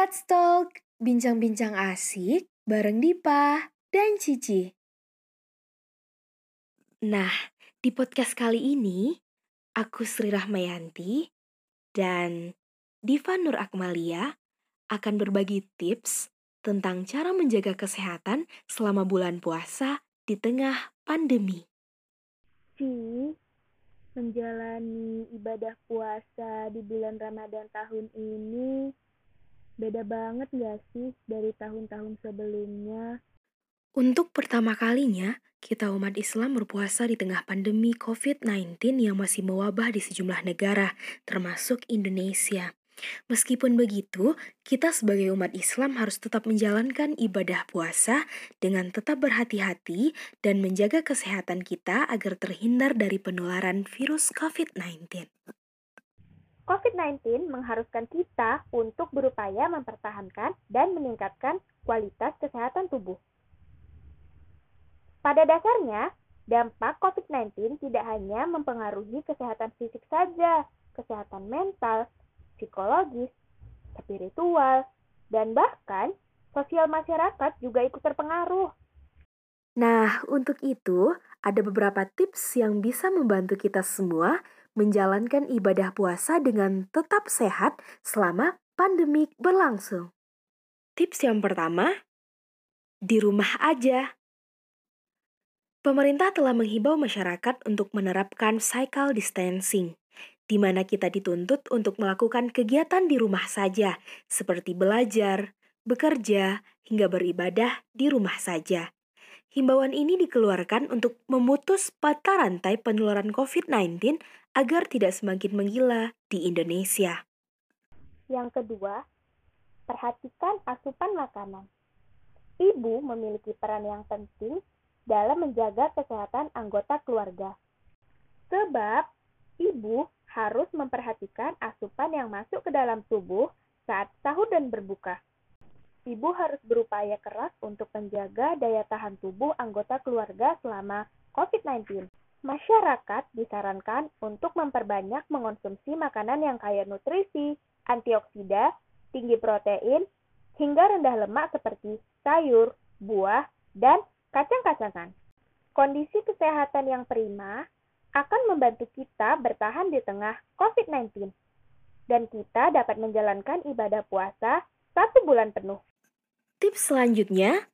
Let's talk, bincang-bincang asik bareng Dipa dan Cici. Nah, di podcast kali ini, aku Sri Rahmayanti dan Diva Nur Akmalia akan berbagi tips tentang cara menjaga kesehatan selama bulan puasa di tengah pandemi. Ci, menjalani ibadah puasa di bulan Ramadan tahun ini beda banget gak sih dari tahun-tahun sebelumnya? Untuk pertama kalinya, kita umat Islam berpuasa di tengah pandemi COVID-19 yang masih mewabah di sejumlah negara, termasuk Indonesia. Meskipun begitu, kita sebagai umat Islam harus tetap menjalankan ibadah puasa dengan tetap berhati-hati dan menjaga kesehatan kita agar terhindar dari penularan virus COVID-19. COVID-19 mengharuskan kita untuk berupaya mempertahankan dan meningkatkan kualitas kesehatan tubuh. Pada dasarnya, dampak COVID-19 tidak hanya mempengaruhi kesehatan fisik saja, kesehatan mental, psikologis, spiritual, dan bahkan sosial masyarakat juga ikut terpengaruh. Nah, untuk itu, ada beberapa tips yang bisa membantu kita semua menjalankan ibadah puasa dengan tetap sehat selama pandemi berlangsung. Tips yang pertama, di rumah aja. Pemerintah telah menghimbau masyarakat untuk menerapkan cycle distancing di mana kita dituntut untuk melakukan kegiatan di rumah saja, seperti belajar, bekerja, hingga beribadah di rumah saja. Himbauan ini dikeluarkan untuk memutus pata rantai penularan COVID-19 agar tidak semakin menggila di Indonesia. Yang kedua, perhatikan asupan makanan. Ibu memiliki peran yang penting dalam menjaga kesehatan anggota keluarga. Sebab ibu harus memperhatikan asupan yang masuk ke dalam tubuh saat sahur dan berbuka. Ibu harus berupaya keras untuk menjaga daya tahan tubuh anggota keluarga selama COVID-19. Masyarakat disarankan untuk memperbanyak mengonsumsi makanan yang kaya nutrisi, antioksida, tinggi protein, hingga rendah lemak seperti sayur, buah, dan kacang-kacangan. Kondisi kesehatan yang prima akan membantu kita bertahan di tengah COVID-19. Dan kita dapat menjalankan ibadah puasa satu bulan penuh. Tips selanjutnya,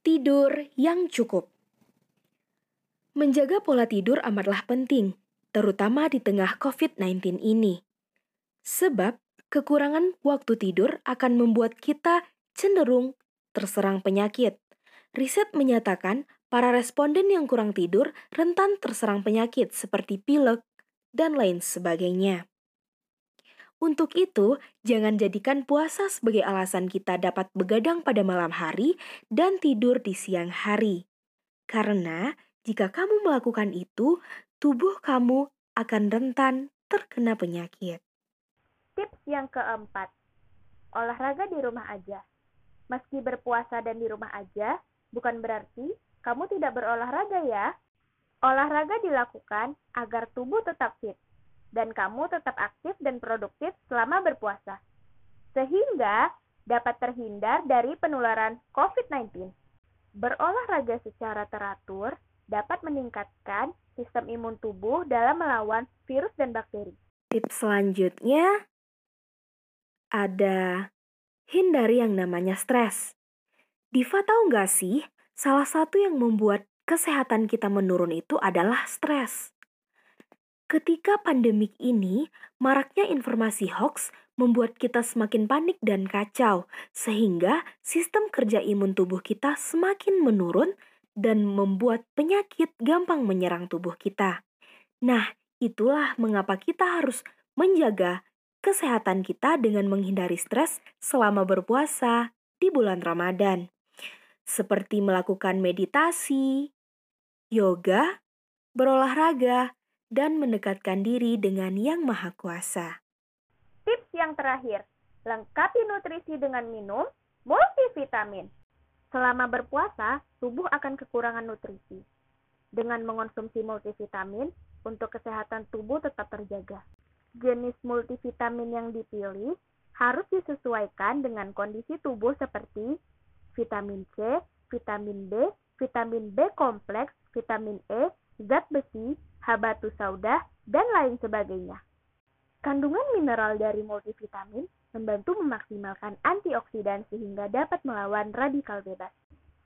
tidur yang cukup. Menjaga pola tidur amatlah penting, terutama di tengah COVID-19 ini. Sebab kekurangan waktu tidur akan membuat kita cenderung terserang penyakit. Riset menyatakan para responden yang kurang tidur rentan terserang penyakit seperti pilek dan lain sebagainya. Untuk itu, jangan jadikan puasa sebagai alasan kita dapat begadang pada malam hari dan tidur di siang hari. Karena jika kamu melakukan itu, tubuh kamu akan rentan terkena penyakit. Tips yang keempat, olahraga di rumah aja. Meski berpuasa dan di rumah aja, bukan berarti kamu tidak berolahraga ya. Olahraga dilakukan agar tubuh tetap fit dan kamu tetap aktif dan produktif selama berpuasa. Sehingga dapat terhindar dari penularan COVID-19. Berolahraga secara teratur dapat meningkatkan sistem imun tubuh dalam melawan virus dan bakteri. Tips selanjutnya ada hindari yang namanya stres. Diva tahu nggak sih Salah satu yang membuat kesehatan kita menurun itu adalah stres. Ketika pandemik ini, maraknya informasi hoax membuat kita semakin panik dan kacau, sehingga sistem kerja imun tubuh kita semakin menurun dan membuat penyakit gampang menyerang tubuh kita. Nah, itulah mengapa kita harus menjaga kesehatan kita dengan menghindari stres selama berpuasa di bulan Ramadan seperti melakukan meditasi, yoga, berolahraga, dan mendekatkan diri dengan Yang Maha Kuasa. Tips yang terakhir, lengkapi nutrisi dengan minum multivitamin. Selama berpuasa, tubuh akan kekurangan nutrisi. Dengan mengonsumsi multivitamin, untuk kesehatan tubuh tetap terjaga. Jenis multivitamin yang dipilih harus disesuaikan dengan kondisi tubuh seperti vitamin C, vitamin B, vitamin B kompleks, vitamin E, zat besi, habatus sauda, dan lain sebagainya. Kandungan mineral dari multivitamin membantu memaksimalkan antioksidan sehingga dapat melawan radikal bebas.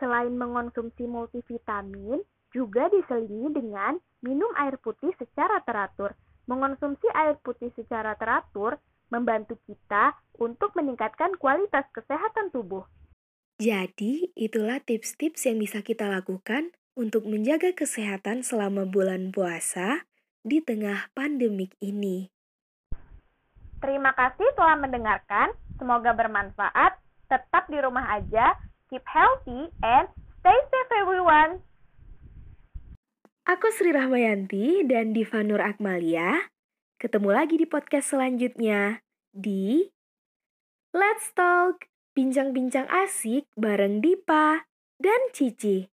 Selain mengonsumsi multivitamin, juga diselingi dengan minum air putih secara teratur. Mengonsumsi air putih secara teratur membantu kita untuk meningkatkan kualitas kesehatan tubuh. Jadi, itulah tips-tips yang bisa kita lakukan untuk menjaga kesehatan selama bulan puasa di tengah pandemik ini. Terima kasih telah mendengarkan. Semoga bermanfaat. Tetap di rumah aja. Keep healthy and stay safe everyone. Aku Sri Rahmayanti dan Diva Nur Akmalia. Ketemu lagi di podcast selanjutnya di Let's Talk, bincang-bincang asik bareng Dipa dan Cici.